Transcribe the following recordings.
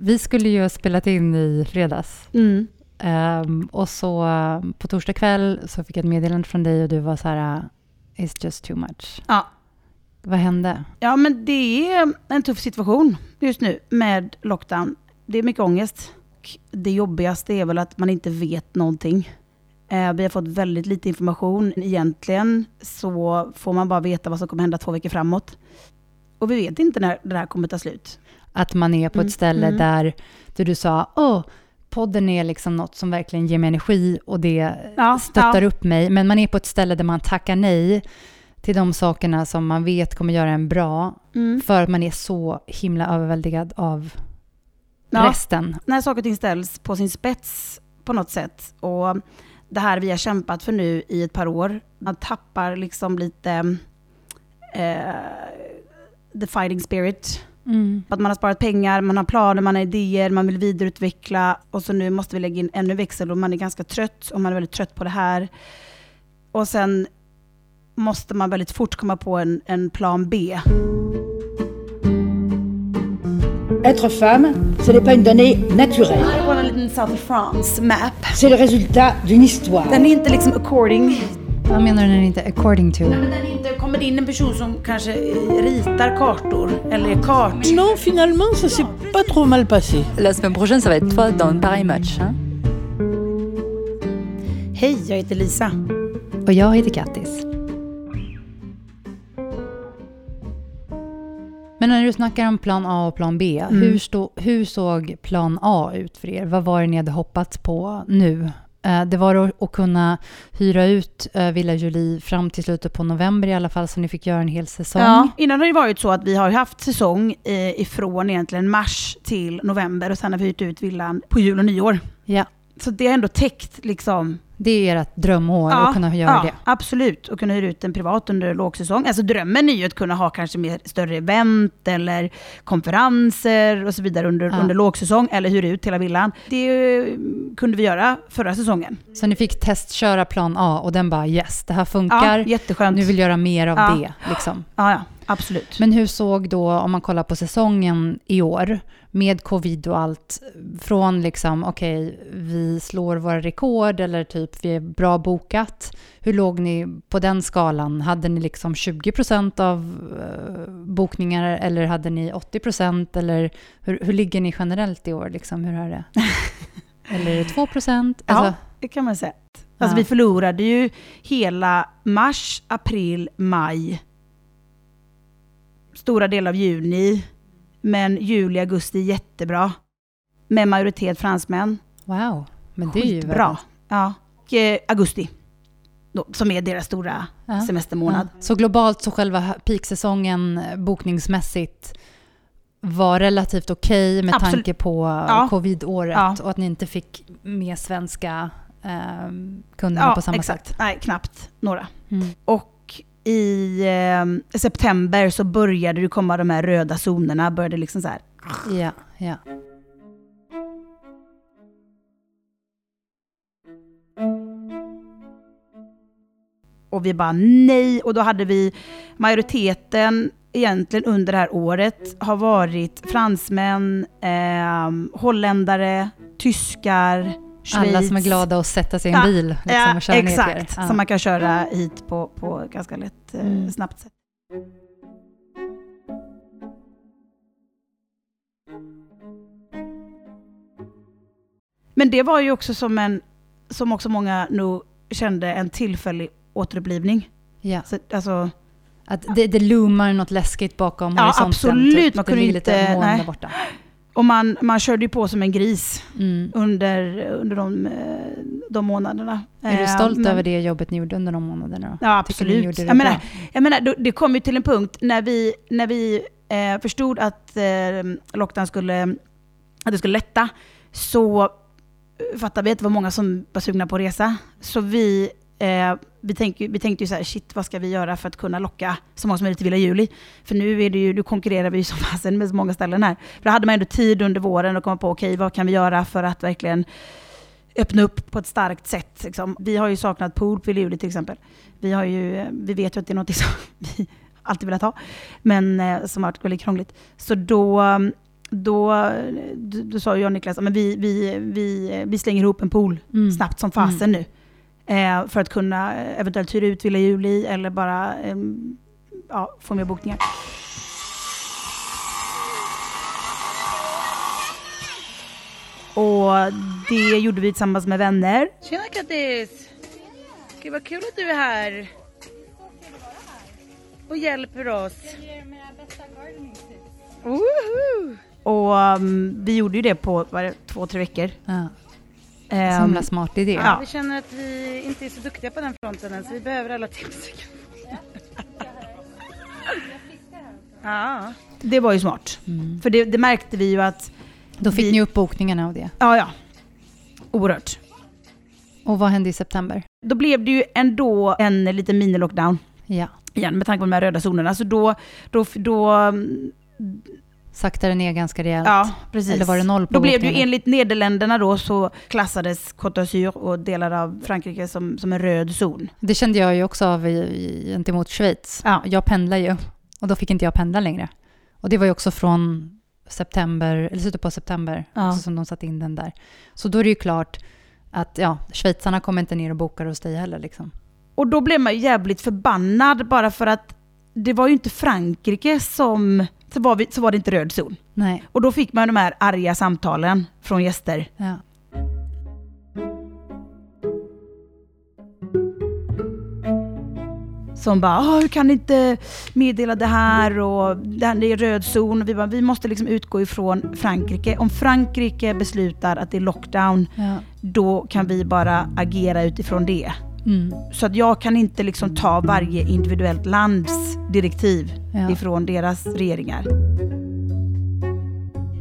vi skulle ju ha spelat in i fredags. Mm. Ehm, och så eh, på torsdag kväll så fick jag ett meddelande från dig och du var så här, it's just too much. Ja. Vad hände? Ja, men det är en tuff situation just nu med lockdown. Det är mycket ångest. Det jobbigaste är väl att man inte vet någonting. Eh, Vi har fått väldigt lite information. Egentligen så får man bara veta vad som kommer hända två veckor framåt. Och vi vet inte när det här kommer ta slut. Att man är på Mm, ett ställe mm. där, där du sa, åh, podden är liksom något som verkligen ger mig energi och det Ja, stöttar ja. upp mig. Men man är på ett ställe där man tackar nej till de sakerna som man vet kommer göra en bra, Mm. för att man är så himla överväldigad av Ja. resten. när saker och ting ställs på sin spets på något sätt. Och det här vi har kämpat för nu i ett par år, man tappar liksom lite eh, the fighting spirit. Mm. Att man har sparat pengar, man har planer, man har idéer, man vill vidareutveckla och så nu måste vi lägga in ännu växel och man är ganska trött och man är väldigt trött på det här. Och sen måste man väldigt fort komma på en, en plan B. Être femme, ce n'est pas une donnée naturelle. Jag har en liten South France map. C'est le résultat d'une histoire. Den är inte liksom according Vad menar du när det inte är according to? Nej, men när det inte kommer in en person som kanske ritar kartor eller är kart. Non, finalement, ça s'est pas trop mal passé. La semaine prochaine, ça va être toi dans une pareille match. Hein? Hej, jag heter Lisa. Och jag heter Kattis. Men när du snackar om plan A och plan B, Mm. hur, stå, hur såg plan A ut för er? Vad var det ni hade hoppats på nu? Eh, Det var att, kunna hyra ut eh, Villa Julie fram till slutet på november i alla fall, så ni fick göra en hel säsong. Ja, innan har det varit så att vi har haft säsong eh, ifrån egentligen mars till november och sen har vi hyrt ut villan på jul och nyår. Ja, Så det har ändå täckt liksom det är ert drömår att kunna göra ja, det. absolut. Och kunna hyra ut den privat under lågsäsong. Alltså drömmen är ju att kunna ha kanske mer större event eller konferenser och så vidare under, Ja. under lågsäsong. Eller hyra ut hela villan. Det kunde vi göra förra säsongen. Så ni fick testköra plan A och den bara yes, det här funkar. Ja, jätteskönt. Nu vill göra mer av Ja. det. Liksom. Ja, ja, absolut. Men hur såg då, om man kollar på säsongen i år, med covid och allt, från liksom, okej, vi slår våra rekord eller typ vi är bra bokat. Hur låg ni på den skalan? Hade ni liksom 20% av eh, bokningar eller hade ni 80% eller hur, hur ligger ni generellt i år? Liksom, hur är det? eller är det 2%? Ja, Alltså, det kan man säga. Alltså Ja. vi förlorade ju hela mars, april, maj. Stora delar av juni. Men juli, augusti jättebra. Med majoritet fransmän. wow, men det är ju väldigt- Ja. Och eh, augusti. Då, som är deras stora Ja. semestermånad. Ja. Så globalt så själva peaksäsongen bokningsmässigt var relativt okej med Absolut. tanke på Ja. covid-året och att ni inte fick med svenska eh, kunderna på samma exakt. sätt. Nej, knappt några. Mm. Och i eh, september så började det komma de här röda zonerna. Började liksom så här. Ja, ja. Och vi bara nej. Och då hade vi majoriteten egentligen under det här året har varit fransmän, eh, holländare, tyskar, Schweiz. Alla som är glada att sätta sig i en bil liksom, Ja, och köra exakt. Som man kan köra hit på, på ganska lätt, eh, Mm. snabbt sätt. Men det var ju också som en, som också många nog kände, en tillfällig återupplivning. Ja. Så, alltså, Att det, det loomar något läskigt bakom Ja, horisonten. absolut. Typ. Man det kunde blir lite inte- moln nej. där borta. Och man, man körde ju på som en gris Mm. under, under de, eh, de månaderna. Är du Eh, stolt men- över det jobbet ni gjorde under de månaderna? då? Ja, absolut. Jag menar, jag menar, det kom ju till en punkt när vi, när vi eh, förstod att eh, lockdown skulle, att det skulle lätta, så fattade vi att det var många som var sugna på att resa. Så vi, eh, vi, tänkte, vi tänkte ju så här, shit vad ska vi göra för att kunna locka så många som möjligt till Villa Juli? För nu, är det ju, nu konkurrerar vi ju som fasen med så många ställen här. För då hade man ändå tid under våren att komma på, okej vad kan vi göra för att verkligen öppna upp på ett starkt sätt. Liksom. Vi har ju saknat pool på Luleå till exempel. Vi, har ju, vi vet ju att det är något som vi alltid velat ha, men eh, som har varit väldigt krångligt. Så då då, då, då sa jag och Niklas att vi, vi, vi, vi slänger ihop en pool Mm. snabbt som fasen nu. Eh, för att kunna eh, eventuellt hyra ut Villa Juli eller bara ehm, ja, få mer bokningar. Och det gjorde vi tillsammans med vänner. Tjena Kattis! Gud vad kul att du är här. Och hjälper oss. Woho! Och um, vi gjorde ju det på vad är det, två, tre veckor. Ja. Så Ehm, himla smart idé. ja. Vi känner att vi inte är så duktiga på den fronten än så vi behöver alla tips. ja. Det var ju smart. För det, det märkte vi ju att, Då fick Vi- ni upp bokningarna av det. ja ja, oerhört. Och vad hände i september? Då blev det ju ändå en liten mini-lockdown Ja. igen med tanke på de här röda zonerna. Så då, då, då mm, Saktade ner ganska rejält. ja precis. Eller var det noll på Då blev det ju enligt Nederländerna då så klassades Côte d'Azur och delar av Frankrike som, som en röd zon. Det kände jag ju också av gentemot Schweiz. Ja. Jag pendlar ju och då fick inte jag pendla längre. Och det var ju också från september, eller slutet på september, Ja. också som de satte in den där. Så då är det ju klart att ja, schweizarna kommer inte ner och bokar hos dig heller. Liksom. Och då blev man ju jävligt förbannad bara för att det var ju inte Frankrike som, så var, vi, så var det inte röd zon. Nej, Och då fick man de här arga samtalen från gäster. ja. Som bara, "Ah, hur kan ni inte meddela det här och det här är röd zon. Vi bara, vi måste liksom utgå ifrån Frankrike. Om Frankrike beslutar att det är lockdown, ja. då kan vi bara agera utifrån det. Mm. Så att jag kan inte liksom ta varje individuellt lands direktiv Ja. ifrån deras regeringar.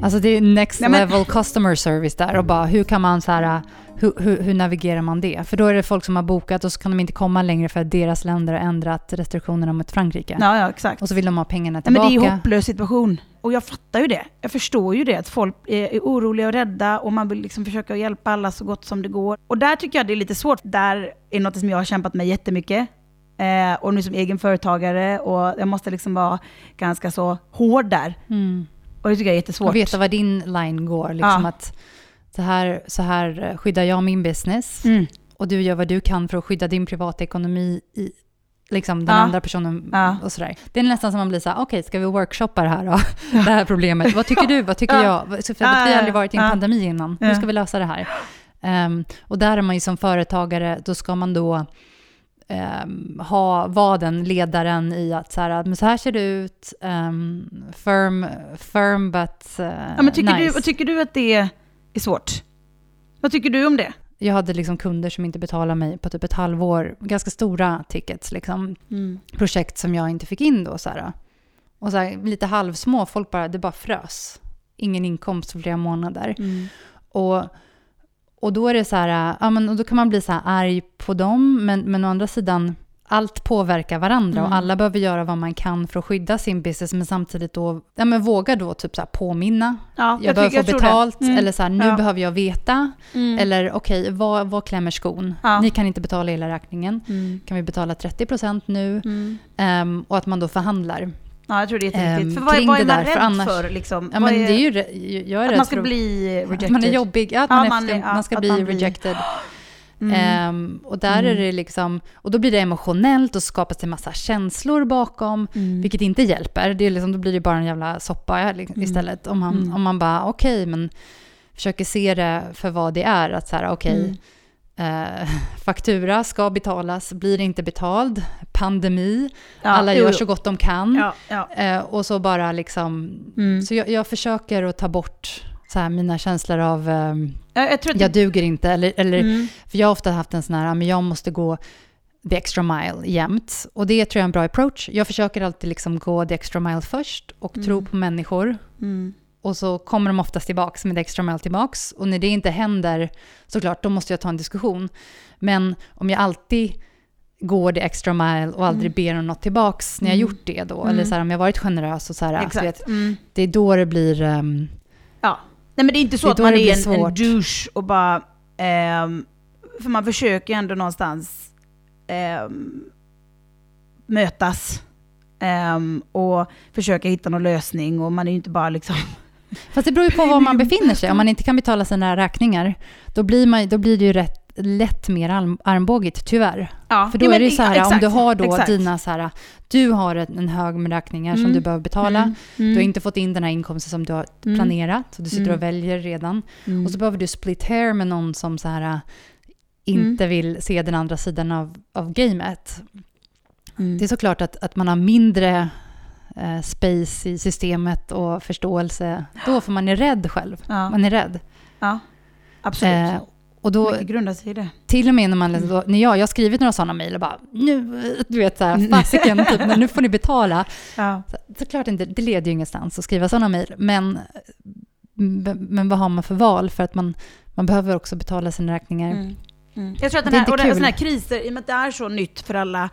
Alltså det är next Nej, men- level customer service där och bara hur kan man så här, hur, hur, hur navigerar man det? För då är det folk som har bokat och så kan de inte komma längre för att deras länder har ändrat restriktionerna mot Frankrike. Ja, ja exakt. Och så vill de ha pengarna Nej, tillbaka. men det är en hopplös situation. Och jag fattar ju det. Jag förstår ju det, att folk är, är oroliga och rädda och man vill liksom försöka hjälpa alla så gott som det går. Och där tycker jag det är lite svårt. Där är något som jag har kämpat med jättemycket. Eh, och nu som egen företagare och jag måste liksom vara ganska så hård där. Mm. Och det tycker jag är jättesvårt. Och veta var din line går. Liksom Ja. att så här, så här skyddar jag min business Mm. och du gör vad du kan för att skydda din privatekonomi i liksom den Ja. andra personen Ja. och sådär. Det är nästan som man blir så här, okej, ska vi workshoppa det här då? Det här problemet. Vad tycker du? Vad tycker Ja. jag? För Ja, vi ja, har aldrig varit i en ja. pandemi innan. Hur Ja. ska vi lösa det här? Ehm, och där är man ju som företagare, då ska man då ha, vara den ledaren i att så här, men så här ser det ut, um, firm, firm but uh, Ja, men tycker, nice. du, tycker du att det är svårt? Vad tycker du om det? Jag hade liksom kunder som inte betalade mig på typ ett halvår, ganska stora tickets, liksom, projekt som jag inte fick in då. Så här. Och så här, lite halvsmå, folk bara, det bara frös. Ingen inkomst för flera månader. Och, och då är det så här, ja men och då kan man bli så här arg på dem, men, men å andra sidan, allt påverkar varandra och alla behöver göra vad man kan för att skydda sin business, men samtidigt då, ja men våga då typ så här påminna. Ja, Jag, behöver få betalt, Mm. eller så här, nu Ja. behöver jag veta. Mm. Eller okej, vad, vad klämmer skon? Ja. Ni kan inte betala hela räkningen. Mm. Kan vi betala 30% nu? Mm. Ehm, och att man då förhandlar. Ja, jag tror det är jätteviktigt. Ehm, för vad, vad är man där, rädd för annars- för? Liksom? Ja, men är, det är ju, jag är att man ska bli rejected? att man är jobbig, ja, att Ja, man, man är, man ska bli man blir- rejected. Mm. Ehm, och där är det liksom, och då blir det emotionellt och skapas det massa känslor bakom, Mm. vilket inte hjälper. Det är liksom, då blir det bara en jävla soppa li- istället. Om man, Mm. om man bara, okej, men försöker se det för vad det är. Att så här, okej, Mm. eh, faktura ska betalas, blir inte betald, pandemi, Ja, alla jo, gör så gott de kan. Ja, ja. Eh, och så bara liksom, Mm. så jag, jag försöker att ta bort så här, mina känslor av ehm, Jag, jag jag duger inte. Eller, eller, Mm. För jag har ofta haft en sån här, men jag måste gå the extra mile jämt. Och det tror jag är en bra approach. Jag försöker alltid liksom gå the extra mile först och tro på människor. Mm. Och så kommer de oftast tillbaks med the extra mile tillbaks. Och när det inte händer, såklart, då måste jag ta en diskussion. Men om jag alltid går the extra mile och aldrig ber om något tillbaks när jag gjort det då, eller så här, om jag varit generös och så här, du vet. Mm. det är då det blir... Ja. Nej men det är inte så Det att man är en, en douche och bara... ehm, för man försöker ju ändå någonstans ehm, mötas ehm, och försöka hitta någon lösning och man är ju inte bara liksom Fast det beror ju på var man befinner sig. Om man inte kan betala sina räkningar, då blir, man, då blir det ju rätt lätt mer arm, armbågigt, tyvärr. Ja, För då ja, är det så här, exakt, om du har då exakt. dina så här, du har en hög med räkningar som Mm. du behöver betala. Mm, mm, Du har inte fått in den här inkomsten som du har Mm. planerat, så du sitter Mm. och väljer redan. mm. Och så behöver du split hair med någon som så här, inte vill se den andra sidan av, av gamet. Mm. Det är såklart att, att man har mindre eh, space i systemet och förståelse då, för man är rädd själv. ja, Man är rädd. ja, absolut. Eh, och då, Mycket grundar sig i det. till och med när man läser, då, när jag, jag har skrivit några sådana mejl och bara, nu, du vet så här, fasiken, typ, men nu får ni betala. Ja. Så, såklart inte, det leder ju ingenstans att skriva sådana mejl, men, men vad har man för val? För att man, man behöver också betala sina räkningar. Mm. Mm. Jag tror att den Det är här, och den, sådana här kriser, i och med att det är så nytt för alla,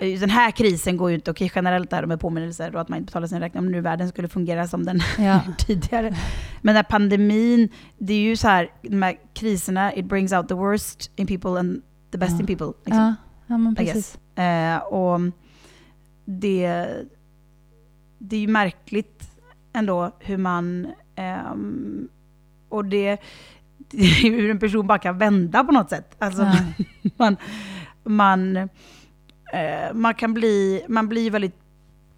eh, den här krisen går ju inte, okej generellt är det med påminnelser och att man inte betalar sina räkningar, om nu världen skulle fungera som den Ja. tidigare. Men den här pandemin, det är ju så här, de här kriserna, it brings out the worst in people and the best Ja. in people. Liksom. Ja, ja, men precis. Eh, och det, det är ju märkligt ändå hur man... ehm, och det, hur en person bara kan vända på något sätt. Alltså, Ja. man, man, eh, man kan bli, man blir väldigt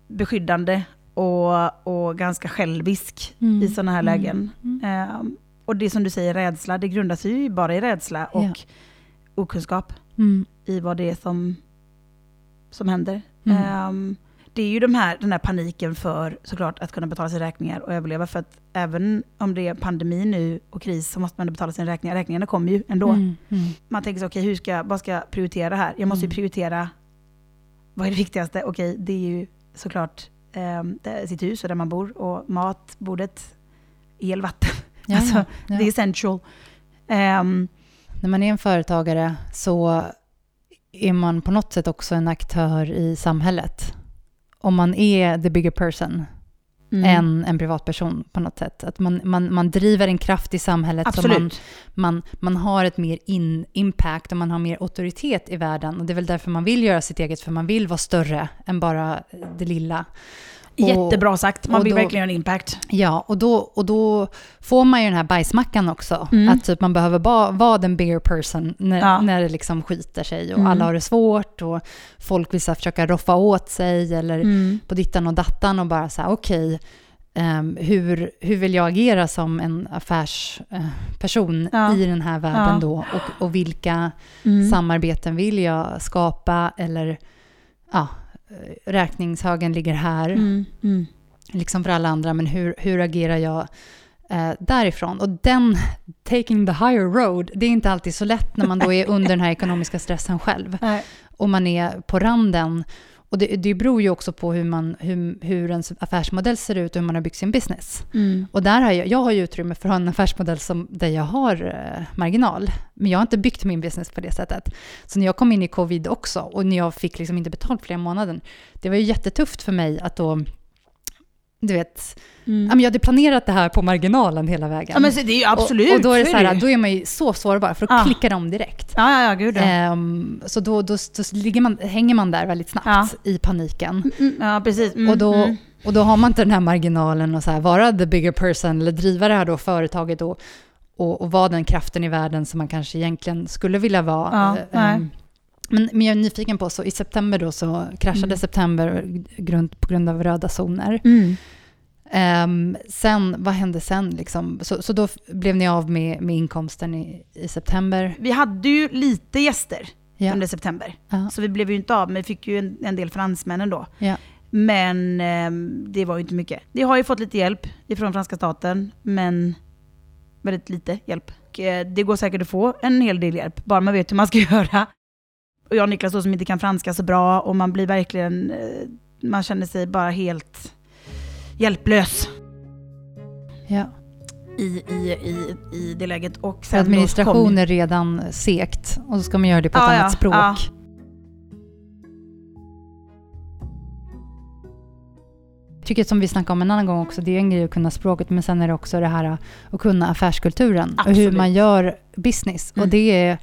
beskyddande och, och ganska självisk Mm. i sådana här Mm. lägen. Ehm, och det som du säger, rädsla, det grundar sig ju bara i rädsla och Ja. okunskap Mm. i vad det är som, som händer. Ehm, det är ju de här, den här paniken för såklart att kunna betala sina räkningar och överleva. För att även om det är pandemi nu och kris så måste man betala sina räkningar. Räkningarna kommer ju ändå. Mm. Mm. Man tänker så, okej, hur ska, vad ska jag prioritera här? Jag måste ju Mm. prioritera, vad är det viktigaste? Okej, det är ju såklart um, sitt hus och där man bor och mat, bordet, el, vatten. Ja, alltså, ja. det är essential. Ehm, När man är en företagare så är man på något sätt också en aktör i samhället. Om man är the bigger person mm. än en privatperson på något sätt. Att man, man, man driver en kraft i samhället som man, Absolut. man, man har ett mer in, impact och man har mer auktoritet i världen. Och det är väl därför man vill göra sitt eget, för man vill vara större än bara det lilla. Jättebra sagt. Man vill då- verkligen göra en impact. Ja, och då, och då får man ju den här bajsmackan också. Mm. Att typ man behöver ba, vara den bigger person när, Ja. när det liksom skiter sig och Mm. alla har det svårt och folk vill så här försöka roffa åt sig eller Mm. på dittan och dattan och bara så här okej, ehm, hur, hur vill jag agera som en affärsperson Ja. i den här världen Ja. då och, och vilka Mm. samarbeten vill jag skapa eller ja, eh, räkningshögen ligger här Mm. Mm. liksom för alla andra, men hur, hur agerar jag eh, därifrån? Och den, taking the higher road, det är inte alltid så lätt när man då är under den här ekonomiska stressen själv. Nej. Och man är på randen. Och det, det beror ju också på hur, man, hur, hur ens affärsmodell ser ut och hur man har byggt sin business. Mm. Och där har jag, jag har ju utrymme för att ha en affärsmodell som, där jag har eh, marginal. Men jag har inte byggt min business på det sättet. Så när jag kom in i covid också och när jag fick liksom inte betalt flera månader, det var ju jättetufft för mig att då, du vet, Mm. jag hade planerat det här på marginalen hela vägen. Ja men det är absolut. och, och då är det så här, då är man ju så sårbar för då Ja. klickar de direkt. Ja, ja, ja, gud ja. Ehm, så då, då, då ligger man, hänger man där väldigt snabbt Ja. i paniken. Mm, ja, precis. Mm, Och då, mm. och då har man inte den här marginalen här, vara the bigger person eller driva det här då företaget och, och, och vara den kraften i världen som man kanske egentligen skulle vilja vara. Ja, nej. ehm, men, men jag är nyfiken på, så i september då så kraschade Mm. september grund, på grund av röda zoner. Mm. Ehm, sen, vad hände sen liksom? Så, så då blev ni av med, med inkomsten i, i september? Vi hade ju lite gäster Ja. under september. Ja. Så vi blev ju inte av, men vi fick ju en, en del fransmännen då. Ja. Men ehm, det var ju inte mycket. Vi har ju fått lite hjälp ifrån franska staten, men väldigt lite hjälp. Eh, det går säkert att få en hel del hjälp, bara man vet hur man ska göra. Och jag och Niklas då som inte kan franska så bra, och man blir verkligen, eh, man känner sig bara helt hjälplös Ja. i, i, i, i det läget. Och sen administration kom- är redan segt och så ska man göra det på ett Ja, annat ja, språk. ja. Jag tycker som vi snackade om en annan gång också, det är en grej att kunna språket, men sen är det också det här att kunna affärskulturen och hur Absolut. man gör business. Mm. Och det är,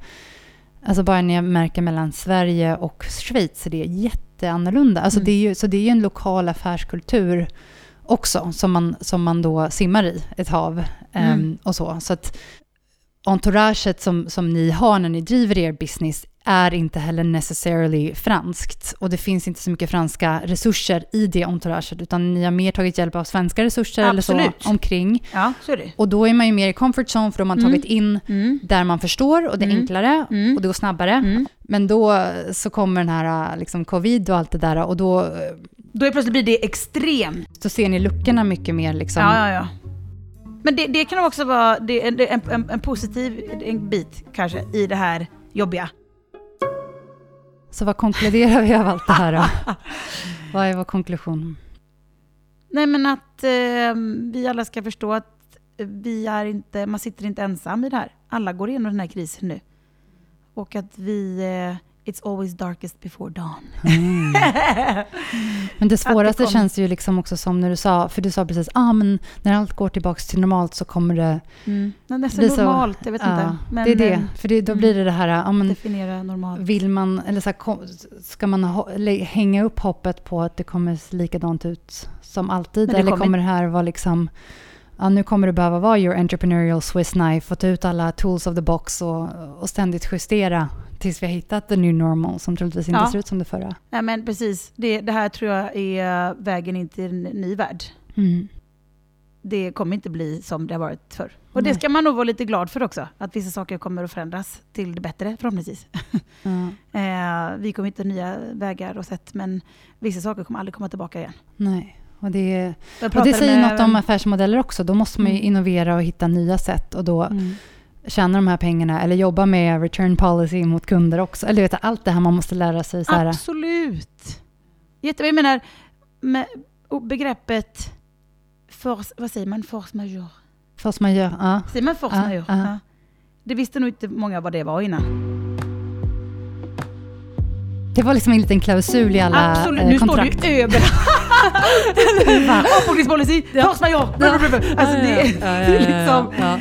alltså bara när jag märker mellan Sverige och Schweiz, så det är jätteannorlunda. Alltså Mm. det är ju, så det är ju en lokal affärskultur också, som man, som man då simmar i, ett hav Mm. och så. Så att entouraget som, som ni har när ni driver er business är inte heller necessarily franskt. Och det finns inte så mycket franska resurser i det entouraget, utan ni har mer tagit hjälp av svenska resurser eller Absolut. så omkring. Ja, så. Och då är man ju mer i comfort zone, för då har man Mm. tagit in Mm. där man förstår och det är Mm. enklare Mm. och det går snabbare. Mm. Men då så kommer den här liksom, covid och allt det där och då, Då är plötsligt blir det extremt. då ser ni luckorna mycket mer liksom. Ja, ja, ja. Men det, det kan också vara det, en, en, en positiv en bit kanske i det här jobbiga. Så vad konkluderar vi av allt det här då? vad är vår konklusion? Nej men att eh, vi alla ska förstå att vi är inte, man sitter inte ensam i det här. Alla går igenom den här krisen nu. Och att vi, eh, it's always darkest before dawn. Men det svåraste kom. känns ju liksom också som när du sa, för du sa precis, ah, men när allt går tillbaka till normalt så kommer det Mm. Men nästan bli så... normalt, jag vet ja, inte. Men, det är det, eh, för det, då mm. blir det det här, ja men definiera normalt. vill man, eller så här, ska man hänga upp hoppet på att det kommer se likadant ut som alltid? Det Eller kommer- kommer det här vara liksom, ja nu kommer det behöva vara your entrepreneurial Swiss knife och ta ut alla tools of the box och, och ständigt justera tills vi har hittat the new normal som troligtvis inte Ja. ser ut som det förra. Nej men precis, det, det här tror jag är vägen in till en ny värld. Mm. Det kommer inte bli som det har varit förr. Och Nej. det ska man nog vara lite glad för också. Att vissa saker kommer att förändras till det bättre förhoppningsvis. Ja, Eh, vi kommer hitta nya vägar och sätt men vissa saker kommer aldrig komma tillbaka igen. nej. Och det, och det säger något om affärsmodeller också. Då måste man ju Mm. innovera och hitta nya sätt och då Mm. tjäna de här pengarna eller jobba med return policy mot kunder också. Eller vet, allt det här man måste lära sig. Så här, Absolut. Jag menar, med begreppet force, vad säger man? Force majeure. force majeure. Ja. Säger man force Ja, majeure? ja. Ja. Det visste nog inte många vad det var innan. Det var liksom en liten klausul i alla Absolut. eh, Nu kontrakt. står det ju överallt. Avbokningspolicy, force majeure. Alltså det är det är liksom... ja.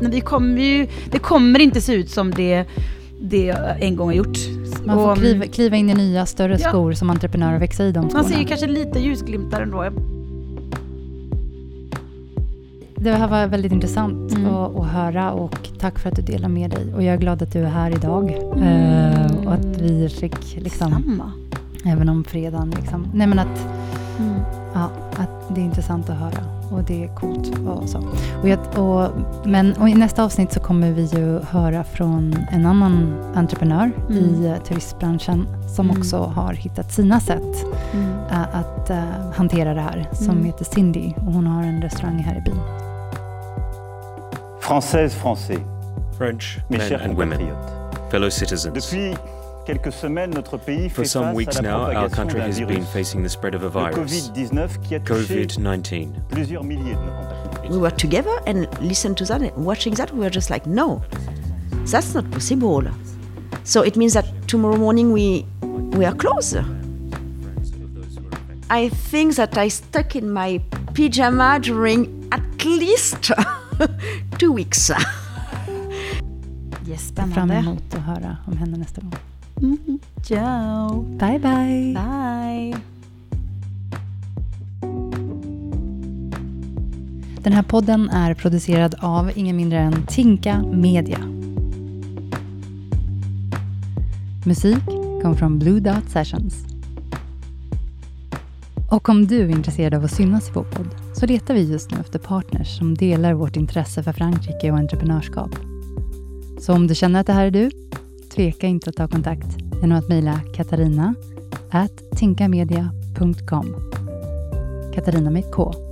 Men vi kommer ju, det kommer inte se ut som det, det en gång har gjort. Man får kliva, kliva in i nya större Ja. skor som entreprenör och växa i de Man skorna. ser ju kanske lite ljusglimtar ändå. Det här var väldigt intressant Mm. att, att höra och tack för att du delar med dig. Och jag är glad att du är här idag. Mm. Eh, och att vi fick, liksom, Samma. även om fredagen, liksom, nej men att, Mm. ja, att det är intressant att höra. Och det är coolt och så. Och, jag, och, men, och i nästa avsnitt så kommer vi ju höra från en annan entreprenör Mm. i turistbranschen som Mm. också har hittat sina sätt Mm. eh, att eh, hantera det här. Som Mm. heter Cindy och hon har en restaurang här i byn. Françaises, Français, French mes men chers and women, compatriotes. fellow citizens. Depuis quelques semaines, notre pays For fait some face weeks à la now, our country d'un has been facing the spread of a virus, Covid-19, qui a touché COVID 19. plusieurs milliers de nos compatriotes. we were together and listened to that and watching that we were just like no that's not possible so it means that tomorrow morning we we are closed i think that i stuck in my pyjama during at least two weeks Yes, Fram spännande. emot att höra om henne nästa gång. Mm. Ciao. Bye bye! Bye. Den här podden är producerad av ingen mindre än Tinka Media. Musik kom från Blue Dot Sessions. Och om du är intresserad av att synas i vår podd så letar vi just nu efter partners som delar vårt intresse för Frankrike och entreprenörskap. Så om du känner att det här är du, tveka inte att ta kontakt. Genom att mejla katarina tinkamedia.com Katarina med ett K.